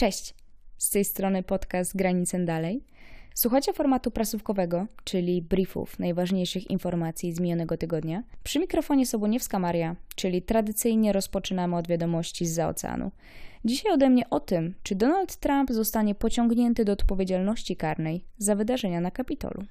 Cześć! Z tej strony podcast Granicę Dalej. Słuchacie formatu prasówkowego, czyli briefów najważniejszych informacji z minionego tygodnia. Przy mikrofonie Soboniewska Maria, czyli tradycyjnie rozpoczynamy od wiadomości z oceanu. Dzisiaj ode mnie o tym, czy Donald Trump zostanie pociągnięty do odpowiedzialności karnej za wydarzenia na Kapitolu.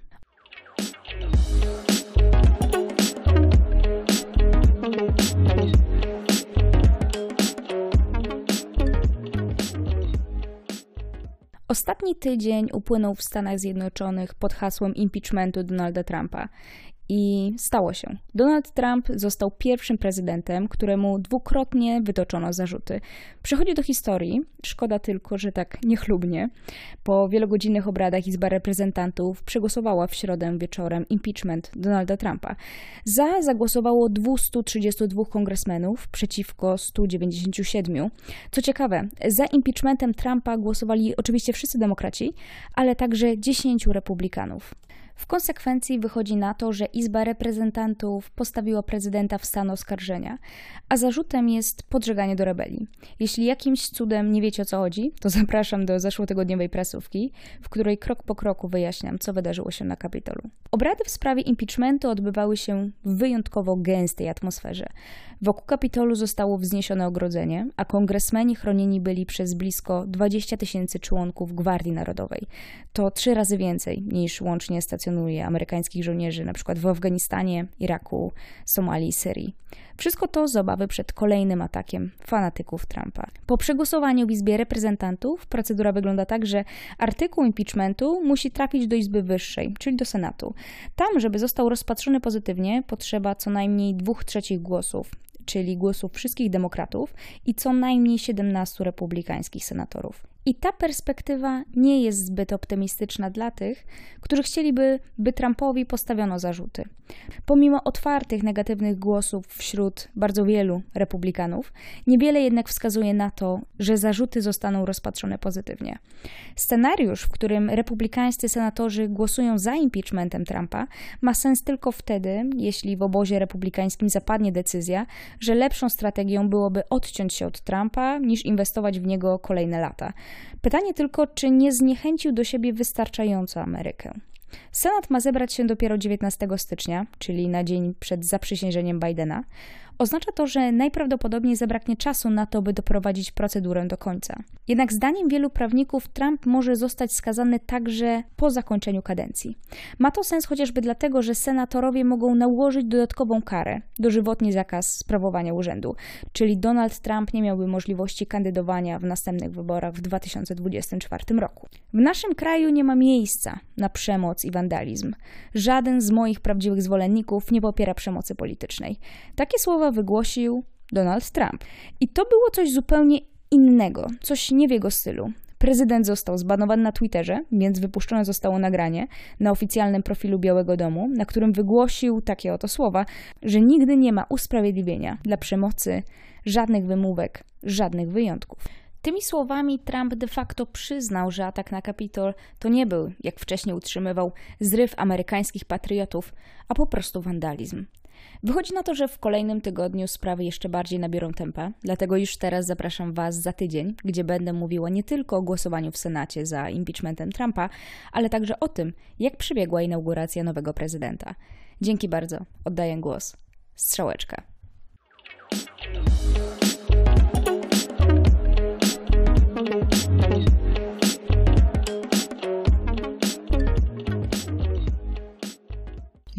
Ostatni tydzień upłynął w Stanach Zjednoczonych pod hasłem impeachmentu Donalda Trumpa. I stało się. Donald Trump został pierwszym prezydentem, któremu dwukrotnie wytoczono zarzuty. Przechodzi do historii, szkoda tylko, że tak niechlubnie. Po wielogodzinnych obradach Izba Reprezentantów przegłosowała w środę wieczorem impeachment Donalda Trumpa. Za zagłosowało 232 kongresmenów przeciwko 197. Co ciekawe, za impeachmentem Trumpa głosowali oczywiście wszyscy demokraci, ale także 10 republikanów. W konsekwencji wychodzi na to, że Izba Reprezentantów postawiła prezydenta w stan oskarżenia, a zarzutem jest podżeganie do rebelii. Jeśli jakimś cudem nie wiecie o co chodzi, to zapraszam do zeszłotygodniowej prasówki, w której krok po kroku wyjaśniam, co wydarzyło się na Kapitolu. Obrady w sprawie impeachmentu odbywały się w wyjątkowo gęstej atmosferze. Wokół Kapitolu zostało wzniesione ogrodzenie, a kongresmeni chronieni byli przez blisko 20 tysięcy członków Gwardii Narodowej. To trzy razy więcej niż łącznie amerykańskich żołnierzy np. w Afganistanie, Iraku, Somalii Syrii. Wszystko to z obawy przed kolejnym atakiem fanatyków Trumpa. Po przegłosowaniu w Izbie Reprezentantów procedura wygląda tak, że artykuł impeachmentu musi trafić do Izby Wyższej, czyli do Senatu. Tam, żeby został rozpatrzony pozytywnie, potrzeba co najmniej dwóch trzecich głosów czyli głosów wszystkich demokratów i co najmniej 17 republikańskich senatorów. I ta perspektywa nie jest zbyt optymistyczna dla tych, którzy chcieliby, by Trumpowi postawiono zarzuty. Pomimo otwartych negatywnych głosów wśród bardzo wielu republikanów, niewiele jednak wskazuje na to, że zarzuty zostaną rozpatrzone pozytywnie. Scenariusz, w którym republikańscy senatorzy głosują za impeachmentem Trumpa, ma sens tylko wtedy, jeśli w obozie republikańskim zapadnie decyzja, że lepszą strategią byłoby odciąć się od Trumpa niż inwestować w niego kolejne lata. Pytanie tylko, czy nie zniechęcił do siebie wystarczająco Amerykę. Senat ma zebrać się dopiero 19 stycznia, czyli na dzień przed zaprzysiężeniem Bidena. Oznacza to, że najprawdopodobniej zabraknie czasu na to, by doprowadzić procedurę do końca. Jednak zdaniem wielu prawników Trump może zostać skazany także po zakończeniu kadencji. Ma to sens chociażby dlatego, że senatorowie mogą nałożyć dodatkową karę, dożywotni zakaz sprawowania urzędu, czyli Donald Trump nie miałby możliwości kandydowania w następnych wyborach w 2024 roku. W naszym kraju nie ma miejsca na przemoc i wandalizm. Żaden z moich prawdziwych zwolenników nie popiera przemocy politycznej. Takie słowa wygłosił Donald Trump. I to było coś zupełnie innego, coś nie w jego stylu. Prezydent został zbanowany na Twitterze, więc wypuszczone zostało nagranie na oficjalnym profilu Białego Domu, na którym wygłosił takie oto słowa, że nigdy nie ma usprawiedliwienia dla przemocy, żadnych wymówek, żadnych wyjątków. Tymi słowami Trump de facto przyznał, że atak na Kapitol to nie był, jak wcześniej utrzymywał, zryw amerykańskich patriotów, a po prostu wandalizm. Wychodzi na to, że w kolejnym tygodniu sprawy jeszcze bardziej nabiorą tempa, dlatego już teraz zapraszam Was za tydzień, gdzie będę mówiła nie tylko o głosowaniu w Senacie za impeachmentem Trumpa, ale także o tym, jak przebiegła inauguracja nowego prezydenta. Dzięki bardzo. Oddaję głos. Strzałeczka.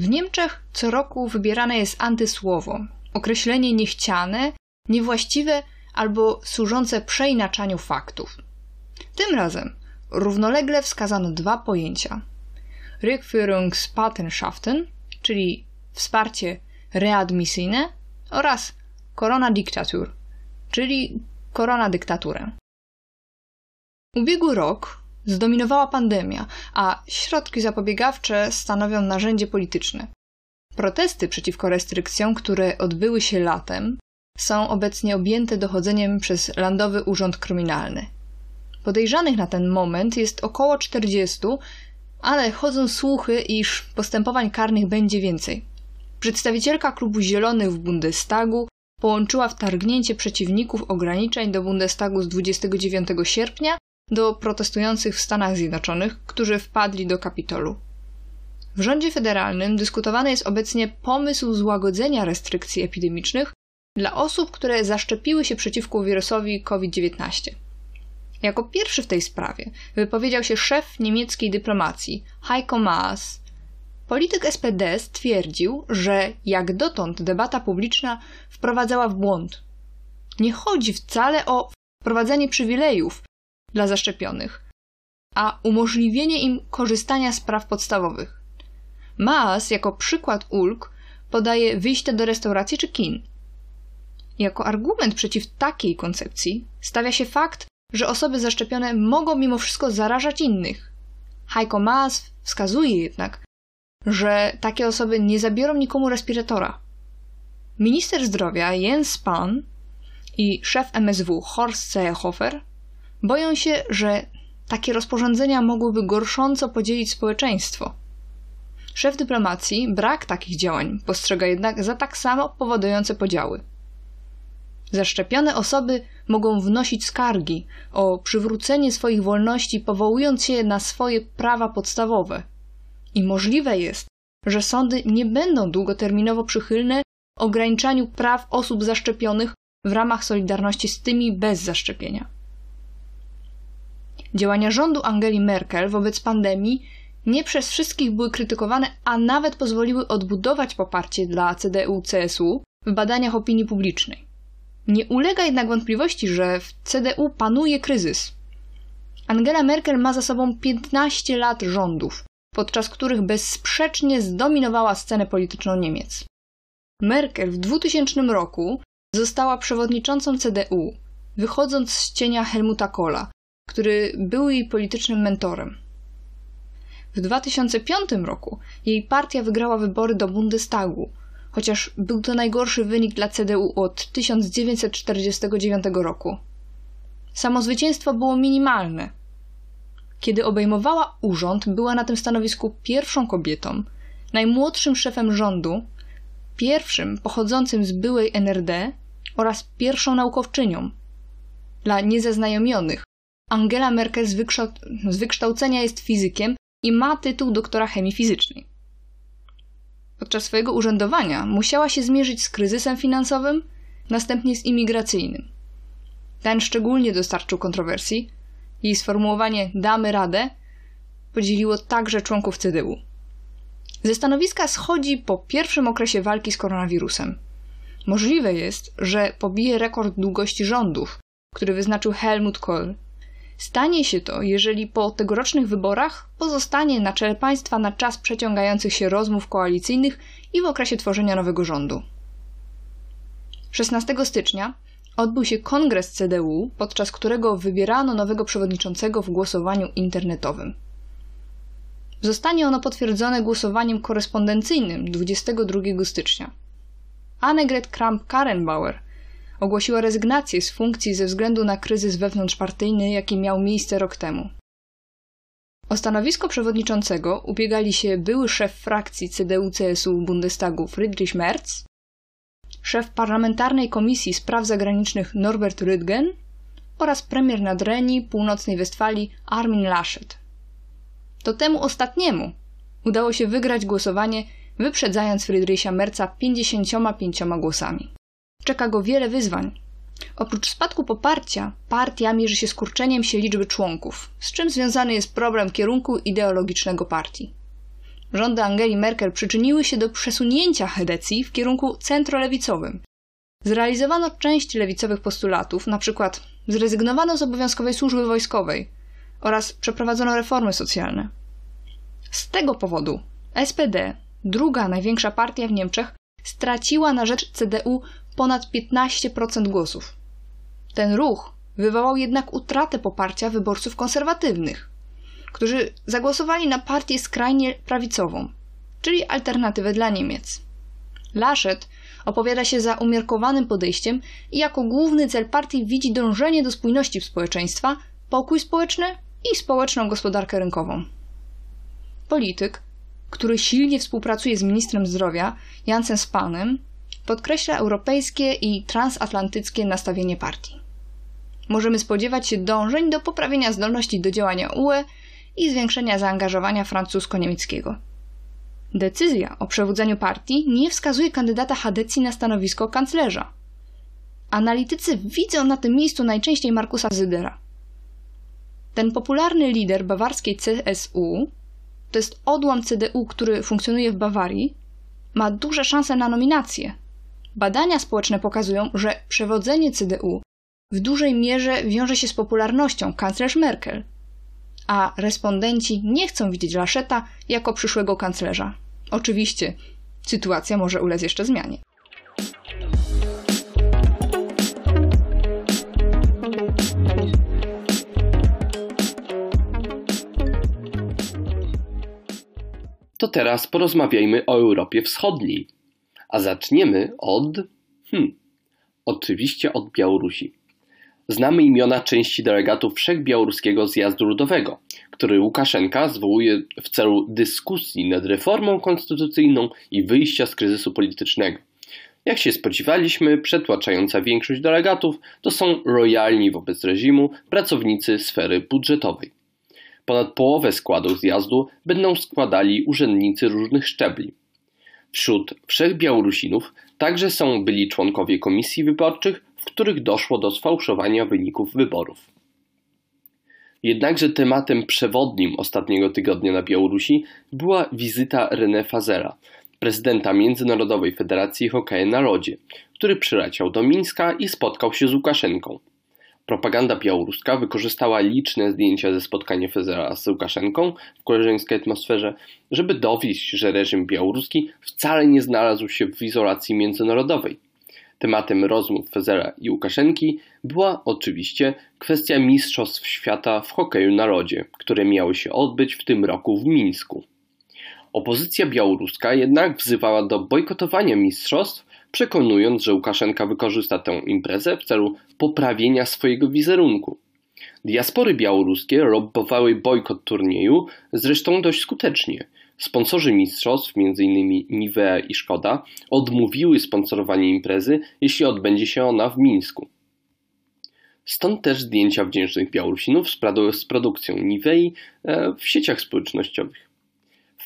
W Niemczech co roku wybierane jest antysłowo, określenie niechciane, niewłaściwe albo służące przeinaczaniu faktów. Tym razem równolegle wskazano dwa pojęcia: Rückführungspatenschaften, czyli wsparcie readmisyjne, oraz Corona-Diktatur, czyli koronadyktaturę. Ubiegły rok Zdominowała pandemia, a środki zapobiegawcze stanowią narzędzie polityczne. Protesty przeciwko restrykcjom, które odbyły się latem, są obecnie objęte dochodzeniem przez Landowy Urząd Kryminalny. Podejrzanych na ten moment jest około 40, ale chodzą słuchy, iż postępowań karnych będzie więcej. Przedstawicielka klubu Zielonych w Bundestagu połączyła wtargnięcie przeciwników ograniczeń do Bundestagu z 29 sierpnia do protestujących w Stanach Zjednoczonych, którzy wpadli do Kapitolu. W rządzie federalnym dyskutowany jest obecnie pomysł złagodzenia restrykcji epidemicznych dla osób, które zaszczepiły się przeciwko wirusowi COVID-19. Jako pierwszy w tej sprawie wypowiedział się szef niemieckiej dyplomacji Heiko Maas. Polityk SPD stwierdził, że jak dotąd debata publiczna wprowadzała w błąd. Nie chodzi wcale o wprowadzenie przywilejów dla zaszczepionych, a umożliwienie im korzystania z praw podstawowych. Maas jako przykład ulg podaje wyjście do restauracji czy kin. Jako argument przeciw takiej koncepcji stawia się fakt, że osoby zaszczepione mogą mimo wszystko zarażać innych. Heiko Maas wskazuje jednak, że takie osoby nie zabiorą nikomu respiratora. Minister zdrowia Jens Spahn i szef MSW Horst Seehofer boją się, że takie rozporządzenia mogłyby gorsząco podzielić społeczeństwo. Szef dyplomacji brak takich działań postrzega jednak za tak samo powodujące podziały. Zaszczepione osoby mogą wnosić skargi o przywrócenie swoich wolności, powołując się na swoje prawa podstawowe. I możliwe jest, że sądy nie będą długoterminowo przychylne ograniczaniu praw osób zaszczepionych w ramach solidarności z tymi bez zaszczepienia. Działania rządu Angeli Merkel wobec pandemii nie przez wszystkich były krytykowane, a nawet pozwoliły odbudować poparcie dla CDU-CSU w badaniach opinii publicznej. Nie ulega jednak wątpliwości, że w CDU panuje kryzys. Angela Merkel ma za sobą 15 lat rządów, podczas których bezsprzecznie zdominowała scenę polityczną Niemiec. Merkel w 2000 roku została przewodniczącą CDU, wychodząc z cienia Helmuta Kohla, który był jej politycznym mentorem. W 2005 roku jej partia wygrała wybory do Bundestagu, chociaż był to najgorszy wynik dla CDU od 1949 roku. Samo zwycięstwo było minimalne. Kiedy obejmowała urząd, była na tym stanowisku pierwszą kobietą, najmłodszym szefem rządu, pierwszym pochodzącym z byłej NRD oraz pierwszą naukowczynią. Dla niezaznajomionych, Angela Merkel z, z wykształcenia jest fizykiem i ma tytuł doktora chemii fizycznej. Podczas swojego urzędowania musiała się zmierzyć z kryzysem finansowym, następnie z imigracyjnym. Ten szczególnie dostarczył kontrowersji. Jej sformułowanie damy radę podzieliło także członków CDU. Ze stanowiska schodzi po pierwszym okresie walki z koronawirusem. Możliwe jest, że pobije rekord długości rządów, który wyznaczył Helmut Kohl Stanie się to, jeżeli po tegorocznych wyborach pozostanie na czele państwa na czas przeciągających się rozmów koalicyjnych i w okresie tworzenia nowego rządu. 16 stycznia odbył się kongres CDU, podczas którego wybierano nowego przewodniczącego w głosowaniu internetowym. Zostanie ono potwierdzone głosowaniem korespondencyjnym 22 stycznia. Annegret Kramp-Karrenbauer ogłosiła rezygnację z funkcji ze względu na kryzys wewnątrzpartyjny, jaki miał miejsce rok temu. O stanowisko przewodniczącego ubiegali się były szef frakcji CDU-CSU Bundestagu Friedrich Merz, szef parlamentarnej komisji spraw zagranicznych Norbert Rüttgen oraz premier Nadrenii Północnej Westfalii Armin Laschet. To temu ostatniemu udało się wygrać głosowanie, wyprzedzając Friedricha Merca 55 głosami. Czeka go wiele wyzwań. Oprócz spadku poparcia, partia mierzy się z kurczeniem się liczby członków, z czym związany jest problem kierunku ideologicznego partii. Rządy Angeli Merkel przyczyniły się do przesunięcia Hedecji w kierunku centrolewicowym. Zrealizowano część lewicowych postulatów, np. zrezygnowano z obowiązkowej służby wojskowej oraz przeprowadzono reformy socjalne. Z tego powodu SPD, druga największa partia w Niemczech, straciła na rzecz CDU ponad 15% głosów. Ten ruch wywołał jednak utratę poparcia wyborców konserwatywnych, którzy zagłosowali na partię skrajnie prawicową, czyli alternatywę dla Niemiec. Laschet opowiada się za umiarkowanym podejściem i jako główny cel partii widzi dążenie do spójności w społeczeństwa, pokój społeczny i społeczną gospodarkę rynkową. Polityk, który silnie współpracuje z ministrem zdrowia Jansen Spanem, podkreśla europejskie i transatlantyckie nastawienie partii. Możemy spodziewać się dążeń do poprawienia zdolności do działania UE i zwiększenia zaangażowania francusko-niemieckiego. Decyzja o przewodzeniu partii nie wskazuje kandydata Hadecji na stanowisko kanclerza. Analitycy widzą na tym miejscu najczęściej Markusa Zydera. Ten popularny lider bawarskiej CSU, to jest odłam CDU, który funkcjonuje w Bawarii, ma duże szanse na nominację. Badania społeczne pokazują, że przewodzenie CDU w dużej mierze wiąże się z popularnością kanclerz Merkel, a respondenci nie chcą widzieć Laszeta jako przyszłego kanclerza. Oczywiście, sytuacja może ulec jeszcze zmianie. To teraz porozmawiajmy o Europie Wschodniej. A zaczniemy od. Hmm, oczywiście od Białorusi. Znamy imiona części delegatów Wszechbiałoruskiego Zjazdu Ludowego, który Łukaszenka zwołuje w celu dyskusji nad reformą konstytucyjną i wyjścia z kryzysu politycznego. Jak się spodziewaliśmy, przetłaczająca większość delegatów to są lojalni wobec reżimu pracownicy sfery budżetowej. Ponad połowę składu zjazdu będą składali urzędnicy różnych szczebli. Wśród wszech Białorusinów także są byli członkowie komisji wyborczych, w których doszło do sfałszowania wyników wyborów. Jednakże tematem przewodnim ostatniego tygodnia na Białorusi była wizyta René Fazera, prezydenta Międzynarodowej Federacji Hokeja na Lodzie, który przyleciał do Mińska i spotkał się z Łukaszenką. Propaganda białoruska wykorzystała liczne zdjęcia ze spotkania Fezera z Łukaszenką w koleżeńskiej atmosferze, żeby dowieść, że reżim białoruski wcale nie znalazł się w izolacji międzynarodowej. Tematem rozmów Fezera i Łukaszenki była oczywiście kwestia Mistrzostw Świata w hokeju na lodzie, które miały się odbyć w tym roku w Mińsku. Opozycja białoruska jednak wzywała do bojkotowania mistrzostw przekonując, że Łukaszenka wykorzysta tę imprezę w celu poprawienia swojego wizerunku. Diaspory białoruskie lobbowały bojkot turnieju, zresztą dość skutecznie. Sponsorzy mistrzostw, m.in. Nivea i Szkoda, odmówiły sponsorowania imprezy, jeśli odbędzie się ona w Mińsku. Stąd też zdjęcia wdzięcznych Białorusinów z produkcją Nivei e, w sieciach społecznościowych.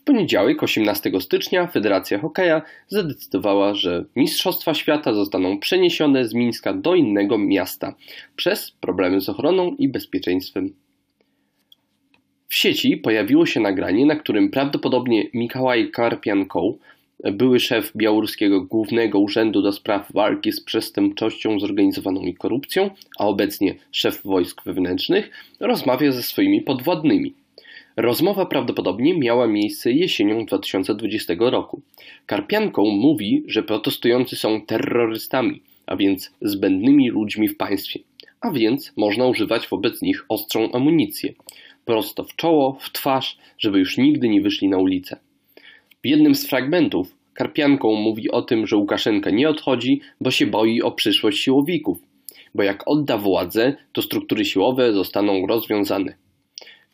W poniedziałek, 18 stycznia, Federacja Hokeja zadecydowała, że Mistrzostwa Świata zostaną przeniesione z Mińska do innego miasta przez problemy z ochroną i bezpieczeństwem. W sieci pojawiło się nagranie, na którym prawdopodobnie Mikołaj Karpiankoł, były szef białoruskiego Głównego Urzędu do Spraw Walki z Przestępczością Zorganizowaną i Korupcją, a obecnie szef wojsk wewnętrznych, rozmawia ze swoimi podwładnymi. Rozmowa prawdopodobnie miała miejsce jesienią 2020 roku. Karpianką mówi, że protestujący są terrorystami, a więc zbędnymi ludźmi w państwie, a więc można używać wobec nich ostrą amunicję. Prosto w czoło, w twarz, żeby już nigdy nie wyszli na ulicę. W jednym z fragmentów Karpianką mówi o tym, że Łukaszenka nie odchodzi, bo się boi o przyszłość siłowików, bo jak odda władzę, to struktury siłowe zostaną rozwiązane.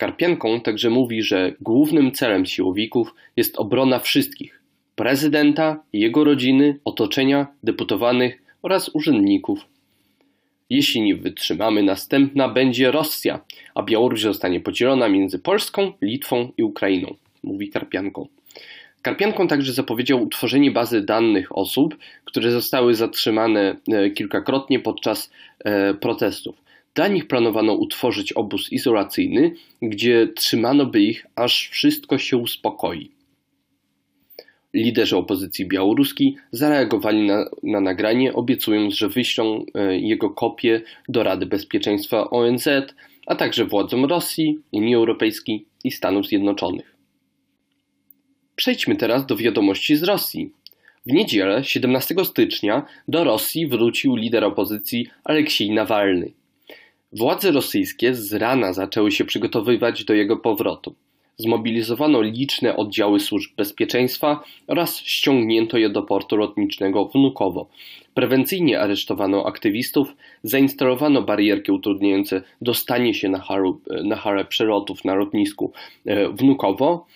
Karpienką także mówi, że głównym celem siłowików jest obrona wszystkich prezydenta, jego rodziny, otoczenia, deputowanych oraz urzędników. Jeśli nie wytrzymamy, następna będzie Rosja, a Białoruś zostanie podzielona między Polską, Litwą i Ukrainą, mówi Karpianką. Karpianką także zapowiedział utworzenie bazy danych osób, które zostały zatrzymane e, kilkakrotnie podczas e, protestów. Dla nich planowano utworzyć obóz izolacyjny, gdzie trzymano by ich, aż wszystko się uspokoi. Liderzy opozycji białoruskiej zareagowali na, na, nagranie, obiecując, że wyślą e, jego kopię do Rady Bezpieczeństwa ONZ, a także władzom Rosji, Unii Europejskiej i Stanów Zjednoczonych. Przejdźmy teraz do wiadomości z Rosji. W niedzielę, 17 stycznia, do Rosji wrócił lider opozycji Aleksiej Nawalny. Władze rosyjskie z rana zaczęły się przygotowywać do jego powrotu. Zmobilizowano liczne oddziały służb bezpieczeństwa oraz ściągnięto je do portu lotniczego Wnukowo. Prewencyjnie aresztowano aktywistów, zainstalowano barierki utrudniające dostanie się na, haru, na halę przelotów na lotnisku e, Wnukowo.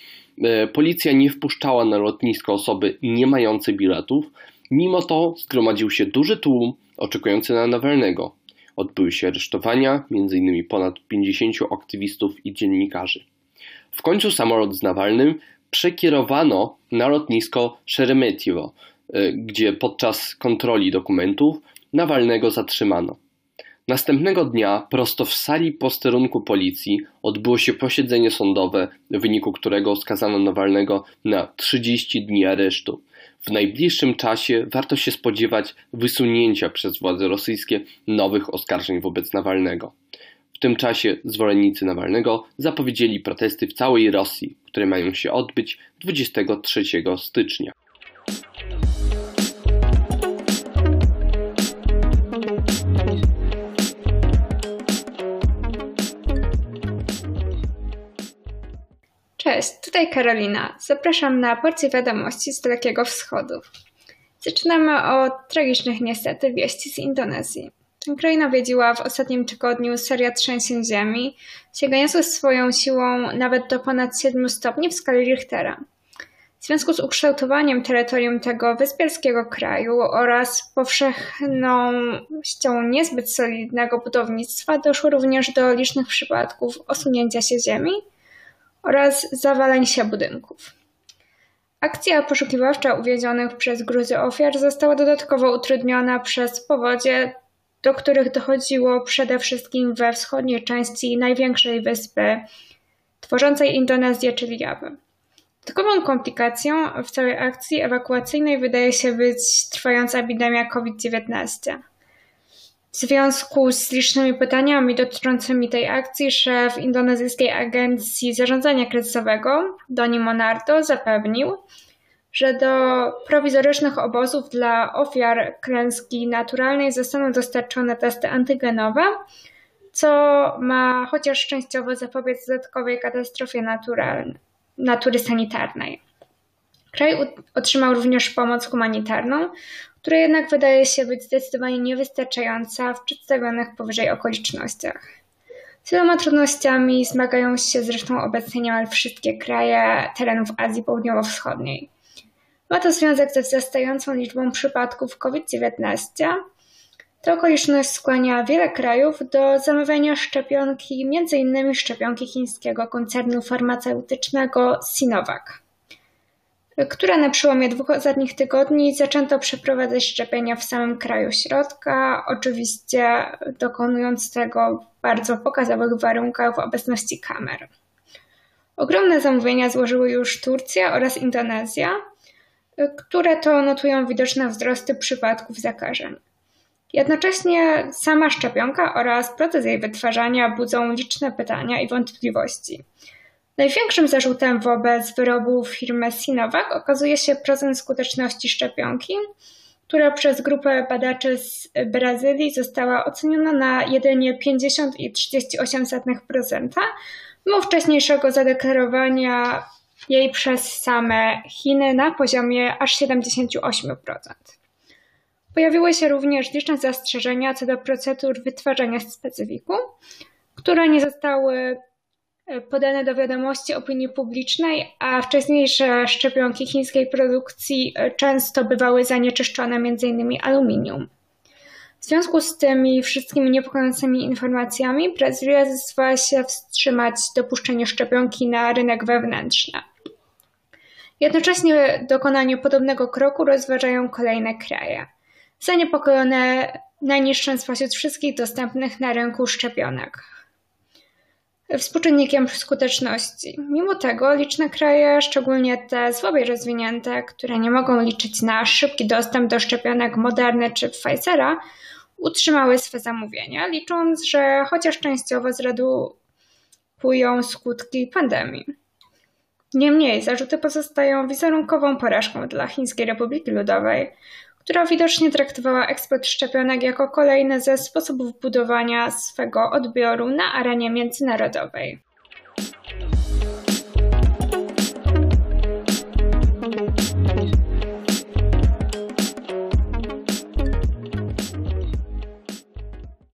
E, policja nie wpuszczała na lotnisko osoby nie mające biletów, Mimo to zgromadził się duży tłum oczekujący na Nawalnego. Odbyły się aresztowania, m.in. ponad 50 aktywistów i dziennikarzy. W końcu samolot z Nawalnym przekierowano na lotnisko Sheremetyevo, e, gdzie podczas kontroli dokumentów Nawalnego zatrzymano. Następnego dnia, prosto w sali posterunku policji, odbyło się posiedzenie sądowe, w wyniku którego skazano Nawalnego na 30 dni aresztu. W najbliższym czasie warto się spodziewać wysunięcia przez władze rosyjskie nowych oskarżeń wobec Nawalnego. W tym czasie zwolennicy Nawalnego zapowiedzieli protesty w całej Rosji, które mają się odbyć 23 stycznia. Cześć, tutaj Karolina. Zapraszam na porcję wiadomości z Dalekiego Wschodu. Zaczynamy od tragicznych niestety wieści z Indonezji. Tę krainę nawiedziła w ostatnim tygodniu seria trzęsień ziemi, sięgająca swoją siłą nawet do ponad 7 stopni w skali Richtera. W związku z ukształtowaniem terytorium tego wyspiarskiego kraju oraz powszechnością niezbyt solidnego budownictwa doszło również do licznych przypadków osunięcia się ziemi oraz zawaleń się budynków. Akcja poszukiwawcza uwięzionych przez Gruzy ofiar została dodatkowo utrudniona przez powodzie, do których dochodziło przede wszystkim we wschodniej części największej wyspy tworzącej Indonezję, czyli Jawy. Dodatkową komplikacją w całej akcji ewakuacyjnej wydaje się być trwająca epidemia COVID-19. W związku z licznymi pytaniami dotyczącymi tej akcji szef indonezyjskiej agencji zarządzania kryzysowego Doni Monardo zapewnił, że do prowizorycznych obozów dla ofiar klęski naturalnej zostaną dostarczone testy antygenowe, co ma chociaż częściowo zapobiec dodatkowej katastrofie naturalnej, natury sanitarnej. Kraj otrzymał również pomoc humanitarną, która jednak wydaje się być zdecydowanie niewystarczająca w przedstawionych powyżej okolicznościach. Z wieloma trudnościami zmagają się zresztą obecnie niemal wszystkie kraje terenów Azji Południowo-Wschodniej. Ma to związek ze wzrastającą liczbą przypadków COVID-19. Ta okoliczność skłania wiele krajów do zamawiania szczepionki, m.in. szczepionki chińskiego koncernu farmaceutycznego Sinovac która na przełomie dwóch ostatnich tygodni zaczęto przeprowadzać szczepienia w samym kraju środka, oczywiście dokonując tego w bardzo pokazowych warunkach w obecności kamer. Ogromne zamówienia złożyły już Turcja oraz Indonezja, które to notują widoczne wzrosty przypadków zakażeń. Jednocześnie sama szczepionka oraz proces jej wytwarzania budzą liczne pytania i wątpliwości. Największym zarzutem wobec wyrobu firmy Sinovac okazuje się procent skuteczności szczepionki, która przez grupę badaczy z Brazylii została oceniona na jedynie 50,38%, mimo wcześniejszego zadeklarowania jej przez same Chiny na poziomie aż 78%. Pojawiły się również liczne zastrzeżenia co do procedur wytwarzania specyfiku, które nie zostały podane do wiadomości opinii publicznej, a wcześniejsze szczepionki chińskiej produkcji e, często bywały zanieczyszczone m.in. aluminium. W związku z tymi wszystkimi niepokojącymi informacjami Brazylia zdecydowała się wstrzymać dopuszczenie szczepionki na rynek wewnętrzny. Jednocześnie dokonanie podobnego kroku rozważają kolejne kraje. Zaniepokojone najniższym spośród wszystkich dostępnych na rynku szczepionek współczynnikiem skuteczności. Mimo tego liczne kraje, szczególnie te słabiej rozwinięte, które nie mogą liczyć na szybki dostęp do szczepionek Moderny czy Pfizera, utrzymały swe zamówienia, licząc, że chociaż częściowo zredukują skutki pandemii. Niemniej zarzuty pozostają wizerunkową porażką dla Chińskiej Republiki Ludowej, która widocznie traktowała eksport szczepionek jako kolejny ze sposobów budowania swego odbioru na arenie międzynarodowej.